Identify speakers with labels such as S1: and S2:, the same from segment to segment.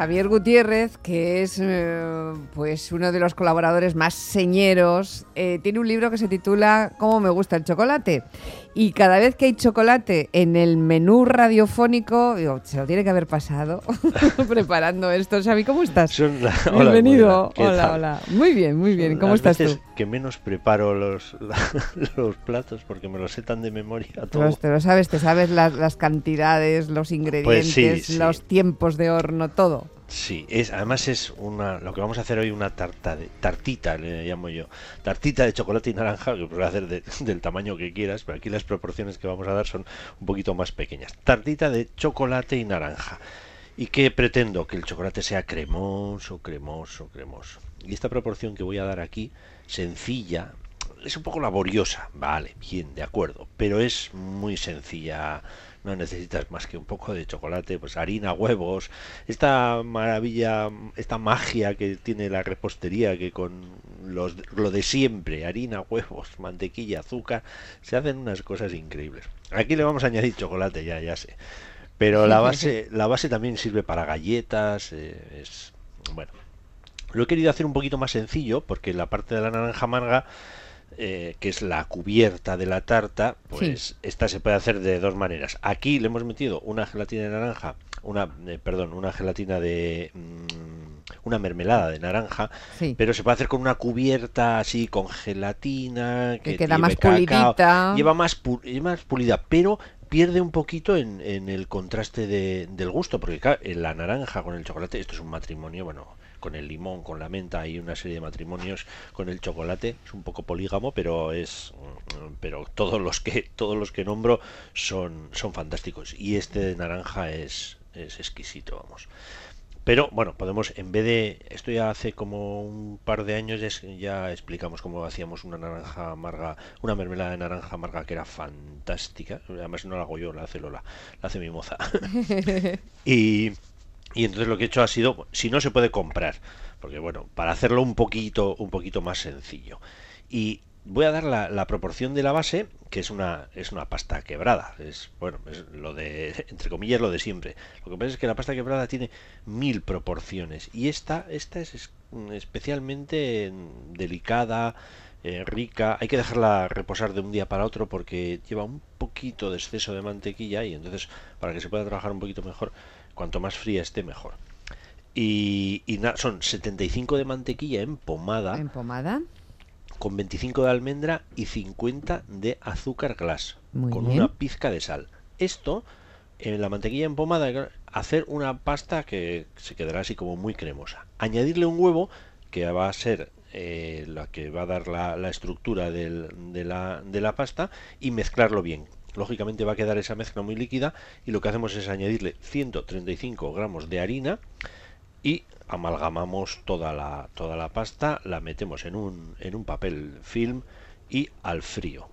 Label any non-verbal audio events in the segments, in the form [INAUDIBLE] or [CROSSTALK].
S1: Xavier Gutiérrez, que es eh, pues uno de los colaboradores más señeros, eh, tiene un libro que se titula ¿Cómo me gusta el chocolate? Y cada vez que hay chocolate en el menú radiofónico, digo, se lo tiene que haber pasado [LAUGHS] preparando esto. Xavi, ¿cómo estás? [LAUGHS] Bienvenido. hola, hola. Muy bien, muy bien. ¿Cómo estás tú?
S2: que menos preparo los, [LAUGHS] los platos porque me los sé tan de memoria. Todo.
S1: te lo sabes, te sabes las, cantidades, los pues ingredientes, los tiempos de horno, todo.
S2: Sí, es, además es una, lo que vamos a hacer hoy una tarta de, tartita, le llamo yo, tartita de chocolate y naranja, que puedes hacer del tamaño que quieras, pero aquí las proporciones que vamos a dar son un poquito más pequeñas. Tartita de chocolate y naranja. ¿Y qué pretendo? Que el chocolate sea cremoso, cremoso, cremoso. Y esta proporción que voy a dar aquí, sencilla, es un poco laboriosa, vale, bien, de acuerdo, pero es muy sencilla no necesitas más que un poco de chocolate, pues harina, huevos, esta maravilla, esta magia que tiene la repostería que con los, lo de siempre, harina, huevos, mantequilla, azúcar, se hacen unas cosas increíbles. Aquí le vamos a añadir chocolate, ya, ya sé. Pero la [LAUGHS] base, la base también sirve para galletas, eh, es bueno. Lo he querido hacer un poquito más sencillo porque la parte de la naranja amarga eh, que es la cubierta de la tarta, pues esta se puede hacer de dos maneras. Aquí le hemos metido una gelatina de naranja, una, eh, perdón, una gelatina de mm, una mermelada de naranja, pero se puede hacer con una cubierta así con gelatina
S1: que, queda más pulidita,
S2: lleva más, más pulida, pero pierde un poquito en, el contraste del gusto, porque claro, la naranja con el chocolate, esto es un matrimonio, bueno, con el limón, con la menta, hay una serie de matrimonios con el chocolate, es un poco polígamo, pero es pero todos los que todos los que nombro son son fantásticos y este de naranja es es exquisito, vamos. Pero bueno, podemos, en vez de, esto ya hace como un par de años ya explicamos cómo hacíamos una naranja amarga, una mermelada de naranja amarga que era fantástica. Además no la hago yo, la hace Lola, la hace mi moza. [LAUGHS] y y entonces lo que he hecho ha sido, si no se puede comprar, porque bueno, para hacerlo un poquito, un poquito más sencillo. Y voy a dar la, proporción de la base, que es una, es una pasta quebrada. Es, bueno, es lo de, [LAUGHS] entre comillas, lo de siempre. Lo que pasa es que la pasta quebrada tiene mil proporciones. Y esta, esta es especialmente delicada, eh, rica. Hay que dejarla reposar de un día para otro porque lleva un poquito de exceso de mantequilla y entonces para que se pueda trabajar un poquito mejor Cuanto más fría esté, mejor. Y, son 75 de mantequilla en pomada.
S1: En pomada.
S2: Con 25 de almendra y 50 de azúcar glass. con una pizca de sal. Esto, en la mantequilla en pomada, hacer una pasta que se quedará así como muy cremosa. Añadirle un huevo, que va a ser eh, la que va a dar la, estructura de, la, de la pasta, y mezclarlo bien lógicamente va a quedar esa mezcla muy líquida y lo que hacemos es añadirle 135 gramos de harina y amalgamamos toda la, toda la pasta, la metemos en un, en un papel film y al frío.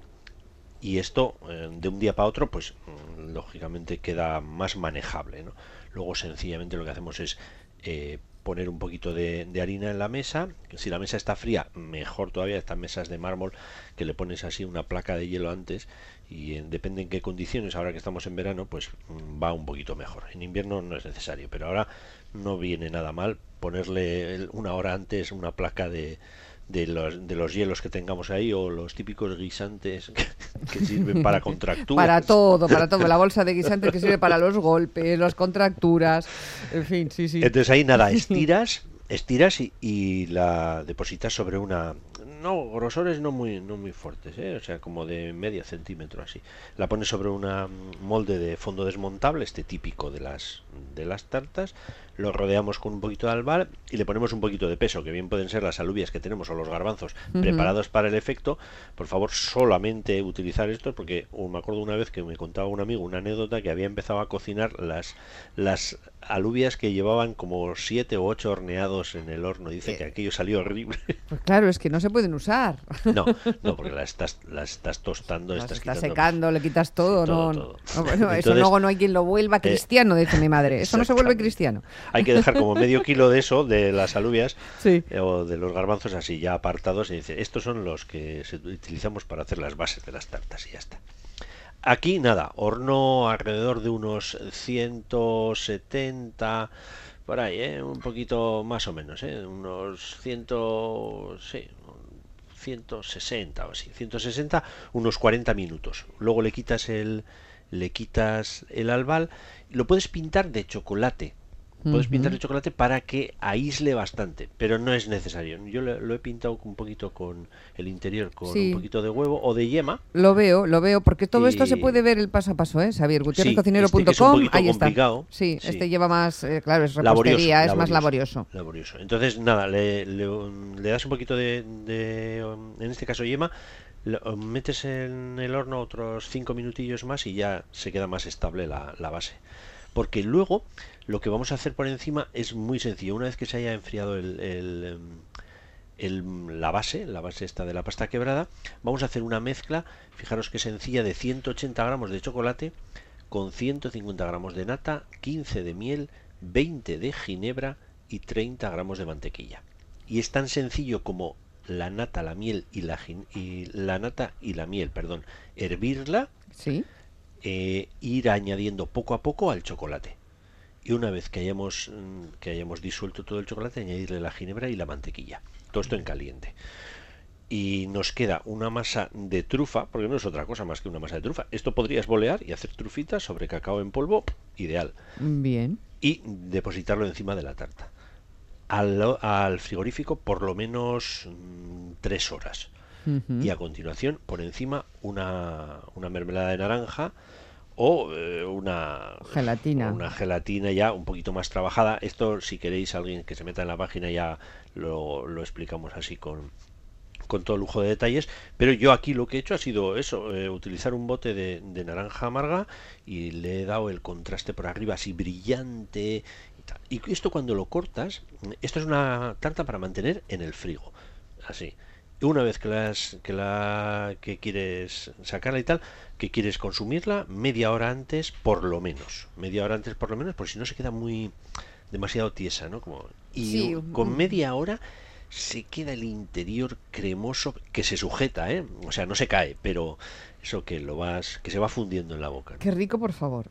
S2: Y esto eh, de un día para otro, pues mm, lógicamente queda más manejable. Luego sencillamente lo que hacemos es eh, poner un poquito de, harina en la mesa. Si la mesa está fría, mejor todavía. Estas mesas de mármol que le pones así una placa de hielo antes y depende en qué condiciones, ahora que estamos en verano, pues mm, va un poquito mejor. En invierno no es necesario, pero ahora no viene nada mal ponerle una hora antes una placa de, de los, de los hielos que tengamos ahí o los típicos guisantes [LAUGHS] que, sirven para contracturas.
S1: Para todo, para todo. La bolsa de guisantes que sirve para los golpes, las contracturas, en fin, sí, sí.
S2: Entonces ahí nada, estiras, estiras y, y la depositas sobre una, no, grosores no muy, no muy fuertes, ¿eh? o sea, como de media centímetro así. La pones sobre una molde de fondo desmontable, este típico de las, de las tartas, lo rodeamos con un poquito de albal y le ponemos un poquito de peso, que bien pueden ser las alubias que tenemos o los garbanzos preparados para el efecto. Por favor, solamente utilizar estos, porque uh, me acuerdo una vez que me contaba un amigo una anécdota que había empezado a cocinar las, las alubias que llevaban como siete u ocho horneados en el horno. Dice que eh. aquello salió horrible. [LAUGHS]
S1: Pues claro, es que no se pueden usar.
S2: No, no, porque las [LAUGHS] estás, las estás tostando, las
S1: estás, secando, le quitas todo. no, bueno, eso luego no hay quien lo vuelva eh, cristiano, dice mi madre. Eso no se vuelve cristiano.
S2: Hay que dejar como medio kilo de eso, de las alubias eh, o de los garbanzos así ya apartados y dice, estos son los que utilizamos para hacer las bases de las tartas y ya está. Aquí nada, horno alrededor de unos 170 por ahí, ¿eh? un poquito más o menos, ¿eh? unos 100, sí, 160 o así, 160, unos 40 minutos. Luego le quitas el, le quitas el albal, lo puedes pintar de chocolate, Puedes pintar de chocolate para que aísle bastante, pero no es necesario. Yo lo, he pintado un poquito con el interior, con un poquito de huevo o de yema.
S1: Lo veo, lo veo, porque todo esto se puede ver el paso a paso, ¿eh? Xavier, gutierrezcocinero.com, este ahí está. Sí, este lleva más, eh, claro, es repostería, es más laborioso.
S2: Laborioso. Entonces, nada, le, das un poquito de, en este caso, yema, lo metes en el horno otros 5 minutillos más y ya se queda más estable la, base. Porque luego lo que vamos a hacer por encima es muy sencillo. Una vez que se haya enfriado el, em, la base, la base esta de la pasta quebrada, vamos a hacer una mezcla, fijaros que sencilla, de 180 gramos de chocolate con 150 gramos de nata, 15 de miel, 20 de ginebra y 30 gramos de mantequilla. Y es tan sencillo como la nata, la miel y la, y la nata y la miel, perdón, hervirla,
S1: ¿Sí?
S2: Eh, ir añadiendo poco a poco al chocolate y una vez que hayamos, mm, que hayamos disuelto todo el chocolate, añadirle la ginebra y la mantequilla. Todo esto en caliente. Y nos queda una masa de trufa, porque no es otra cosa más que una masa de trufa. Esto podrías bolear y hacer trufitas sobre cacao en polvo, ideal.
S1: Bien.
S2: Y depositarlo encima de la tarta. Al, frigorífico por lo menos mm, tres horas. Y a continuación, por encima, una, una mermelada de naranja o eh, una
S1: gelatina.
S2: una gelatina ya un poquito más trabajada. Esto, si queréis, alguien que se meta en la página ya lo, lo explicamos así con, con todo lujo de detalles, pero yo aquí lo que he hecho ha sido eso, eh, utilizar un bote de, naranja amarga y le he dado el contraste por arriba así brillante y, y esto cuando lo cortas, esto es una tarta para mantener en el frigo, así una vez que, las, que, la, que quieres sacarla y tal, que quieres consumirla, media hora antes por lo menos. Media hora antes por lo menos, porque si no se queda muy demasiado tiesa, ¿no? Como, y con media hora se queda el interior cremoso que se sujeta, ¿eh? O sea, no se cae, pero eso que lo vas que se va fundiendo en la boca.
S1: Qué rico, por favor.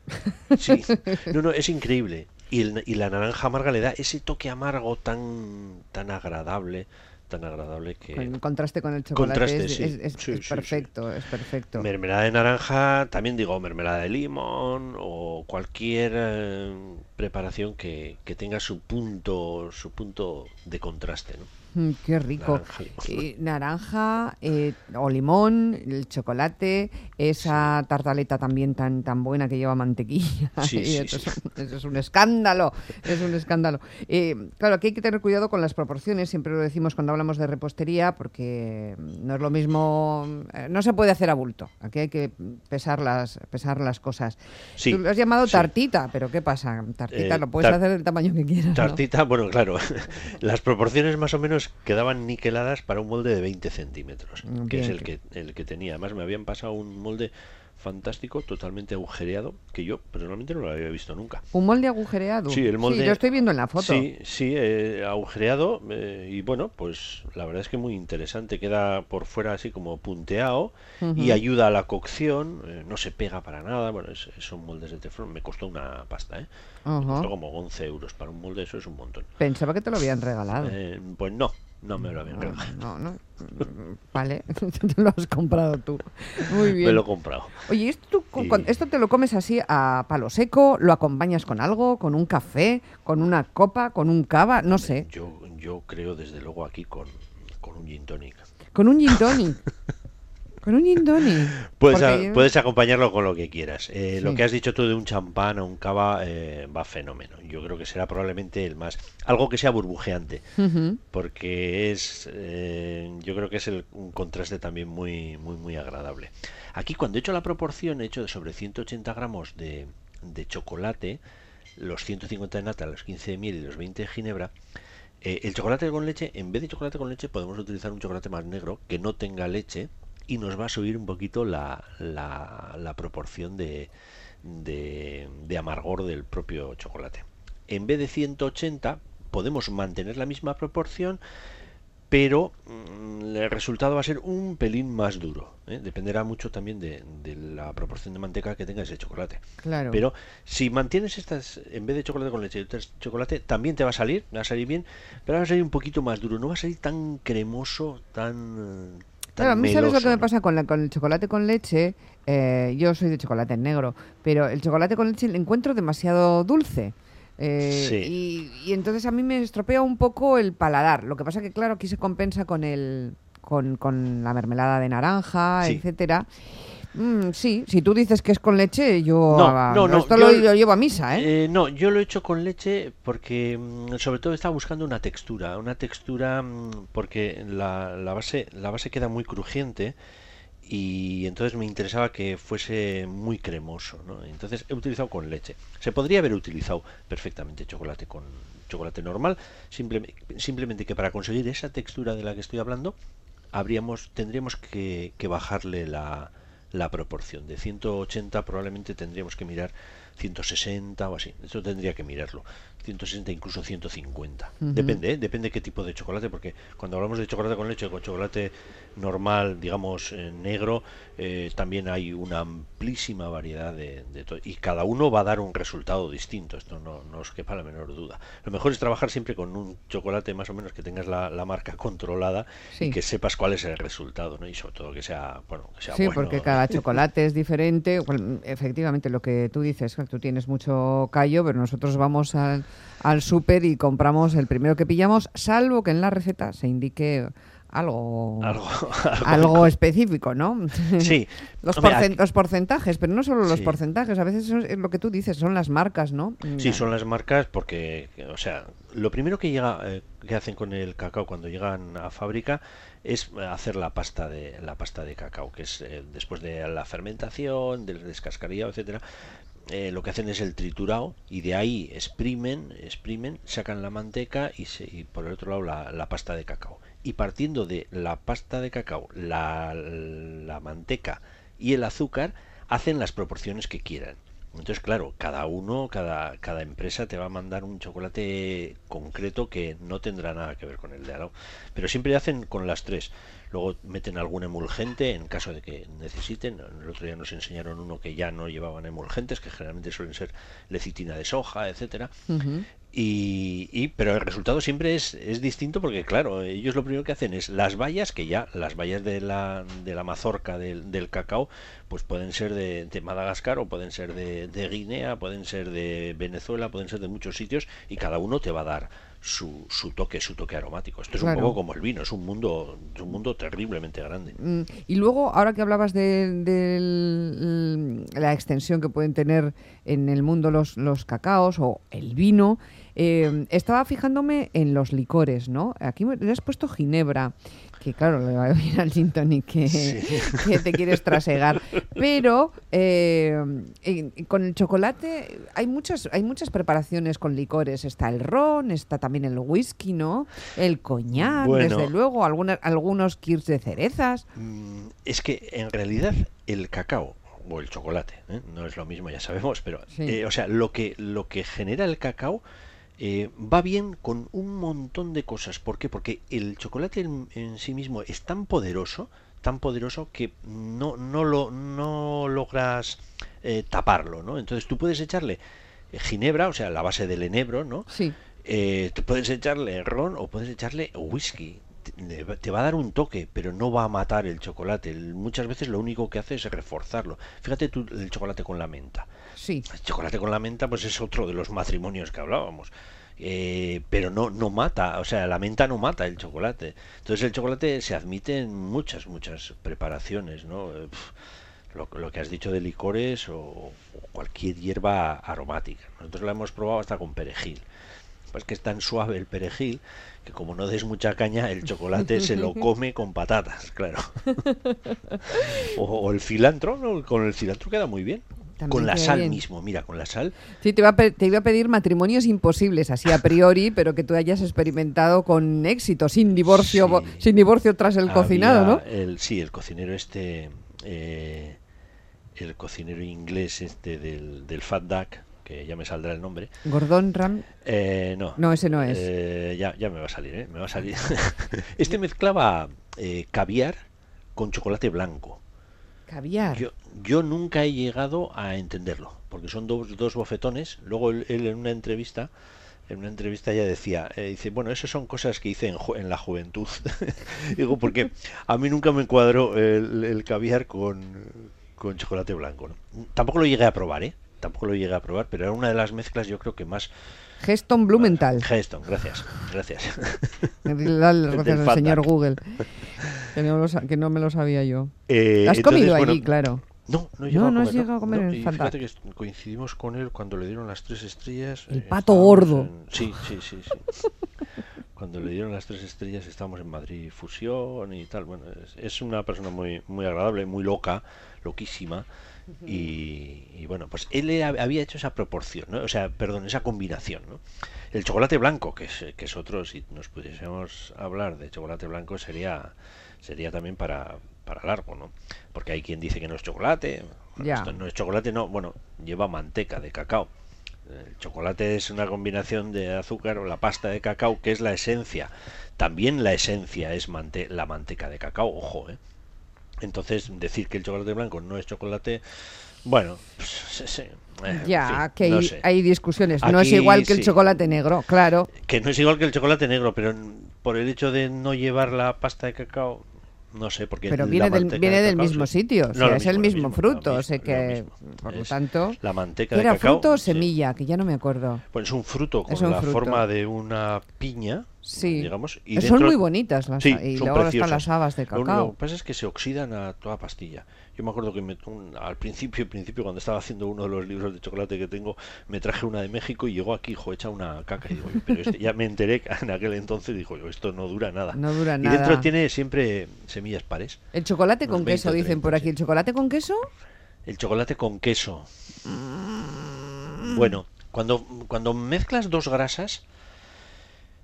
S2: Sí. [LAUGHS] No, no, es increíble. Y, y la naranja amarga le da ese toque amargo tan tan agradable tan agradable que...
S1: En contraste con el chocolate es, perfecto, es perfecto.
S2: Mermelada de naranja, también digo mermelada de limón o cualquier eh, preparación que, que, tenga su punto, su punto de contraste, ¿no?
S1: Mm, qué rico. Naranja, eh, o limón, el chocolate, esa tartaleta también tan tan buena que lleva mantequilla.
S2: Sí, [LAUGHS]
S1: eso, es un, escándalo, es un escándalo. Eh, claro, aquí hay que tener cuidado con las proporciones, siempre lo decimos cuando hablamos de repostería, porque no es lo mismo, eh, no se puede hacer a bulto, aquí hay que pesar las, pesar las cosas. Tú lo has llamado tartita, pero ¿qué pasa? Tartita lo puedes hacer del tamaño que quieras.
S2: Tartita, bueno, claro, [LAUGHS] las proporciones más o menos quedaban niqueladas para un molde de 20 centímetros, que es el que, el que tenía. Además, me habían pasado un molde fantástico, totalmente agujereado, que yo personalmente no lo había visto nunca.
S1: ¿Un molde agujereado?
S2: Sí, el molde.
S1: Sí, lo estoy viendo en la foto.
S2: Sí, sí, eh, agujereado. Eh, y bueno, pues la verdad es que muy interesante. Queda por fuera así como punteado y ayuda a la cocción. Eh, no se pega para nada. Bueno, son moldes de teflón. Me costó una pasta, ¿eh? Me costó como 11 euros para un molde, eso es un montón.
S1: Pensaba que te lo habían regalado.
S2: pues no, no me lo habían regalado.
S1: No, no. Vale, [LAUGHS] te lo has comprado tú. Muy bien.
S2: Me lo he comprado.
S1: Oye, ¿esto, ¿esto te lo comes así a palo seco? ¿Lo acompañas con algo? ¿Con un café? ¿Con una copa? ¿Con un cava? No sé.
S2: Yo, yo creo desde luego aquí con, con un gin tonic.
S1: ¿Con un gin tonic? [LAUGHS] Con un indoni.
S2: Puedes, puedes acompañarlo con lo que quieras. Eh, lo que has dicho tú de un champán o un cava eh, va fenómeno. Yo creo que será probablemente el más. Algo que sea burbujeante. Porque es. Eh, yo creo que es el, un contraste también muy, muy, muy agradable. Aquí, cuando he hecho la proporción, he hecho de sobre 180 gramos de, de chocolate, los 150 de nata, los 15 de miel y los 20 de ginebra. el chocolate con leche, en vez de chocolate con leche, podemos utilizar un chocolate más negro que no tenga leche y nos va a subir un poquito la, la, proporción de, de, amargor del propio chocolate. En vez de 180 podemos mantener la misma proporción, pero mm, el resultado va a ser un pelín más duro. ¿eh? Dependerá mucho también de, la proporción de manteca que tenga ese chocolate.
S1: Claro.
S2: Pero si mantienes estas, en vez de chocolate con leche, chocolate, también te va a salir, va a salir bien, pero va a salir un poquito más duro. No va a salir tan cremoso, tan...
S1: Claro, a mí sabes lo que me pasa con, con el chocolate con leche. Eh, yo soy de chocolate en negro, pero el chocolate con leche lo encuentro demasiado dulce. Eh, y, entonces a mí me estropea un poco el paladar. Lo que pasa que, claro, aquí se compensa con el con, con la mermelada de naranja, etcétera. Mm, sí, si tú dices que es con leche, yo
S2: no, no,
S1: esto lo, llevo a misa, ¿eh?
S2: ¿eh? No, yo lo he hecho con leche porque mm, sobre todo estaba buscando una textura, una textura mm, porque la, la base la base queda muy crujiente y entonces me interesaba que fuese muy cremoso, ¿no? Entonces he utilizado con leche. Se podría haber utilizado perfectamente chocolate con chocolate normal, simplemente que para conseguir esa textura de la que estoy hablando, habríamos tendríamos que, que bajarle la, la proporción. De 180 probablemente tendríamos que mirar 160 o así. Eso tendría que mirarlo. 160, incluso 150. Depende, ¿eh? depende qué tipo de chocolate, porque cuando hablamos de chocolate con leche, con chocolate normal, digamos, eh, negro, eh, también hay una amplísima variedad de, de todo. Y cada uno va a dar un resultado distinto, esto no, no os quepa la menor duda. Lo mejor es trabajar siempre con un chocolate más o menos que tengas la, marca controlada y que sepas cuál es el resultado, ¿no? Y sobre todo que sea, bueno, que sea
S1: sí, porque cada [LAUGHS] chocolate es diferente. efectivamente, lo que tú dices, tú tienes mucho callo, pero nosotros vamos al al súper y compramos el primero que pillamos, salvo que en la receta se indique algo, algo, [LAUGHS] específico, ¿no?
S2: Sí. [LAUGHS]
S1: los, los, porcentajes, pero no solo los porcentajes, a veces es lo que tú dices, son las marcas, ¿no?
S2: Sí, son las marcas porque, o sea, lo primero que llega, eh, que hacen con el cacao cuando llegan a fábrica es hacer la pasta de la pasta de cacao, que es eh, después de la fermentación, del descascarillado, etcétera, eh, lo que hacen es el triturado y de ahí exprimen, exprimen, sacan la manteca y, se, por el otro lado la, pasta de cacao. Y partiendo de la pasta de cacao, la, la manteca y el azúcar, hacen las proporciones que quieran. Entonces, claro, cada uno, cada, cada empresa te va a mandar un chocolate concreto que no tendrá nada que ver con el de al Pero siempre hacen con las tres. Luego meten algún emulgente en caso de que necesiten. El otro día nos enseñaron uno que ya no llevaban emulgentes, que generalmente suelen ser lecitina de soja, etcétera. y, pero el resultado siempre es, es distinto porque, claro, ellos lo primero que hacen es las bayas, que ya las bayas de la, de la mazorca del, del cacao, pues pueden ser de, de Madagascar o pueden ser de, de Guinea, pueden ser de Venezuela, pueden ser de muchos sitios y cada uno te va a dar su, su toque, su toque aromático. Esto es un poco como el vino, es un mundo, un mundo terriblemente grande.
S1: Mm, y luego, ahora que hablabas de, la extensión que pueden tener en el mundo los, los cacaos o el vino, eh, estaba fijándome en los licores, ¿no? Aquí le has puesto ginebra que claro, le va a ir al gin que, te quieres trasegar. Pero eh, con el chocolate hay muchas, hay muchas preparaciones con licores. Está el ron, está también el whisky, ¿no? El coñac, desde luego, algunas, algunos kirs de cerezas.
S2: Mm, es que en realidad el cacao o el chocolate, ¿eh? no es lo mismo, ya sabemos, pero eh, o sea, lo que, lo que genera el cacao eh, va bien con un montón de cosas. ¿Por qué? Porque el chocolate en, sí mismo es tan poderoso, tan poderoso que no, no, lo, no logras eh, taparlo, ¿no? Entonces tú puedes echarle eh, ginebra, o sea, la base del enebro, ¿no?
S1: Sí.
S2: te puedes echarle ron o puedes echarle whisky. Te va a dar un toque, pero no va a matar el chocolate. Muchas veces lo único que hace es reforzarlo. Fíjate tú el chocolate con la menta
S1: Sí.
S2: El chocolate con la menta, pues es otro de los matrimonios que hablábamos. Eh, pero no, no mata, o sea, la menta no mata el chocolate. Entonces el chocolate se admite en muchas, muchas preparaciones, ¿no? Eh, lo, que has dicho de licores o, cualquier hierba aromática. Nosotros la hemos probado hasta con perejil. Pues que es tan suave el perejil que como no des mucha caña, el chocolate se lo [LAUGHS] come con patatas, claro. [LAUGHS] o, el cilantro, ¿no? con el cilantro queda muy bien con la sal mismo, mira, con la sal.
S1: Sí, te iba, a te iba a pedir matrimonios imposibles, así a priori, [LAUGHS] pero que tú hayas experimentado con éxito, sin divorcio, sin divorcio tras el cocinado, ¿no?
S2: El, sí, el cocinero este, eh, el cocinero inglés este del, del Fat Duck, que ya me saldrá el nombre.
S1: Gordon Ram.
S2: Eh, no.
S1: No, ese no es.
S2: Eh, ya, ya me va a salir, ¿eh? Me va a salir. [LAUGHS] este mezclaba eh, caviar con chocolate blanco.
S1: Caviar.
S2: Yo, yo nunca he llegado a entenderlo, porque son dos, dos bofetones. Luego él, él en una entrevista, en una entrevista ya decía, eh, dice, bueno, esas son cosas que hice en, ju- en la juventud. [LAUGHS] Digo, porque a mí nunca me cuadró el, el caviar con, con chocolate blanco. ¿no? Tampoco lo llegué a probar, ¿eh? Tampoco lo llegué a probar, pero era una de las mezclas yo creo que más...
S1: Geston Blumenthal.
S2: Geston, gracias, gracias. [LAUGHS]
S1: Dale gracias al señor. Google. Que no, lo, que no me lo sabía yo.
S2: Eh,
S1: ¿Has
S2: entonces,
S1: comido
S2: bueno,
S1: allí, claro?
S2: No, no he
S1: No, no has llegado a comer
S2: y
S1: Fat
S2: fíjate que coincidimos con él cuando le dieron las tres estrellas.
S1: El
S2: eh,
S1: pato gordo.
S2: en- Sí, sí, sí, sí. cuando le dieron las tres estrellas estábamos en Madrid Fusión y tal. Bueno, es, es una persona muy, muy agradable, muy loca, loquísima. Y, y bueno, pues él era- había hecho esa proporción, ¿no? o sea, perdón, esa combinación. ¿no? El chocolate blanco, que es, que es otro, si nos pudiésemos hablar de chocolate blanco, sería, sería también para, para largo, ¿no? Porque hay quien dice que no es chocolate. Bueno, esto no es chocolate, no, bueno, lleva manteca de cacao. El chocolate es una combinación de azúcar o la pasta de cacao, que es la esencia. También la esencia es mante- la manteca de cacao, ojo, ¿eh? Entonces, decir que el chocolate blanco no es chocolate, bueno, pues, sí, sí, eh, en
S1: Ya,
S2: fin,
S1: que
S2: no
S1: hay, discusiones. no es igual que el
S2: sí.
S1: chocolate negro, claro.
S2: Que no es igual que el chocolate negro, pero por el hecho de no llevar la pasta de cacao, no sé, porque
S1: Pero viene del, viene
S2: de
S1: del
S2: cacao,
S1: mismo
S2: sí.
S1: sitio. O sea, es el
S2: mismo,
S1: fruto. o sea que,
S2: lo
S1: por lo tanto.
S2: la manteca
S1: ¿qué
S2: de
S1: ¿Era
S2: cacao,
S1: fruto o semilla? Que ya no me acuerdo.
S2: Pues es un fruto con
S1: un
S2: la
S1: fruto.
S2: forma de una piña,
S1: Sí.
S2: digamos, y
S1: Son muy bonitas las
S2: Sí,
S1: y luego están las habas de
S2: Lo único
S1: cacao.
S2: que pasa es que se oxidan a toda pastilla. Yo me acuerdo que me- un- al principio, principio, cuando estaba haciendo uno de los libros de chocolate que tengo, me traje una de México y llegó aquí, hijo, hecha una caca. Y digo, "Oye, pero este-". ya me enteré en aquel entonces, dijo, yo, esto no dura nada.
S1: No dura
S2: y
S1: nada.
S2: dentro tiene siempre semillas pares.
S1: El chocolate con
S2: 20
S1: queso, dicen por
S2: 30,
S1: aquí. ¿El chocolate con queso?
S2: El chocolate con queso.
S1: Mm.
S2: Bueno, cuando, cuando mezclas dos grasas,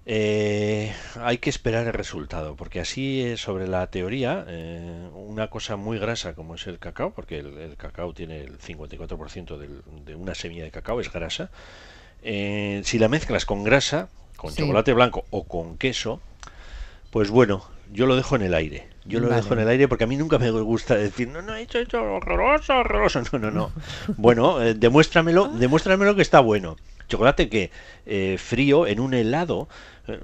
S2: eh, hay que esperar el resultado, porque así es sobre la teoría, eh, una cosa muy grasa como es el cacao, porque el, el cacao tiene el 54% del- de una semilla de cacao, es grasa. eh, si la mezclas con grasa, con
S1: Sí.
S2: chocolate blanco o con queso, pues bueno, yo lo dejo en el aire. Yo lo
S1: Vale.
S2: dejo en el aire porque a mí nunca me gusta decir, no, no, he hecho esto horroroso, horroroso. [LAUGHS] No, no, no. [LAUGHS] Bueno, eh, demuéstramelo, demuéstramelo que está bueno. Chocolate que eh, frío en un helado,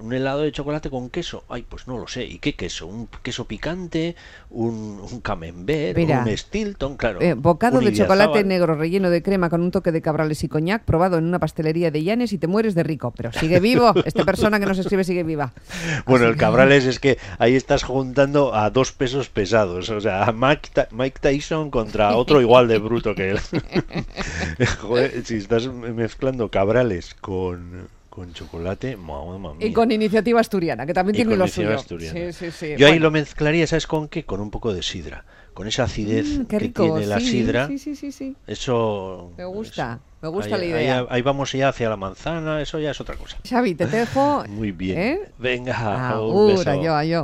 S2: un helado de chocolate con queso. Ay, pues no lo sé. ¿Y qué queso? ¿Un queso picante? ¿Un, un camembert?
S1: Mira,
S2: ¿Un Stilton? Claro.
S1: Eh, bocado de chocolate negro relleno de crema con un toque de cabrales y coñac probado en una pastelería de Llanes y te mueres de rico. Pero sigue [LAUGHS] vivo. Esta persona que nos escribe sigue viva.
S2: Bueno,
S1: Así
S2: el
S1: que-
S2: Cabrales es que ahí estás juntando a dos pesos pesados, o sea, a Mike, Ta- Mike Tyson contra otro [LAUGHS] igual de bruto que él. [LAUGHS] Joder, si estás mezclando Cabrales con, con chocolate, mamma mía.
S1: Y con iniciativa asturiana, que también
S2: Y
S1: tiene
S2: con
S1: lo
S2: iniciativa
S1: suyo.
S2: asturiana.
S1: Sí, sí, sí.
S2: Yo ahí lo mezclaría, ¿sabes con qué? Con un poco de sidra. Con esa acidez
S1: Mm,
S2: que tiene la sidra.
S1: Sí, sí, sí, sí.
S2: Eso.
S1: Me gusta,
S2: eso.
S1: me gusta
S2: Ahí-
S1: la idea.
S2: Ahí, ahí vamos ya hacia la manzana, eso ya es otra cosa.
S1: Xavi, te [LAUGHS] dejo.
S2: Muy bien.
S1: ¿Eh?
S2: Venga, un beso.
S1: yo, yo.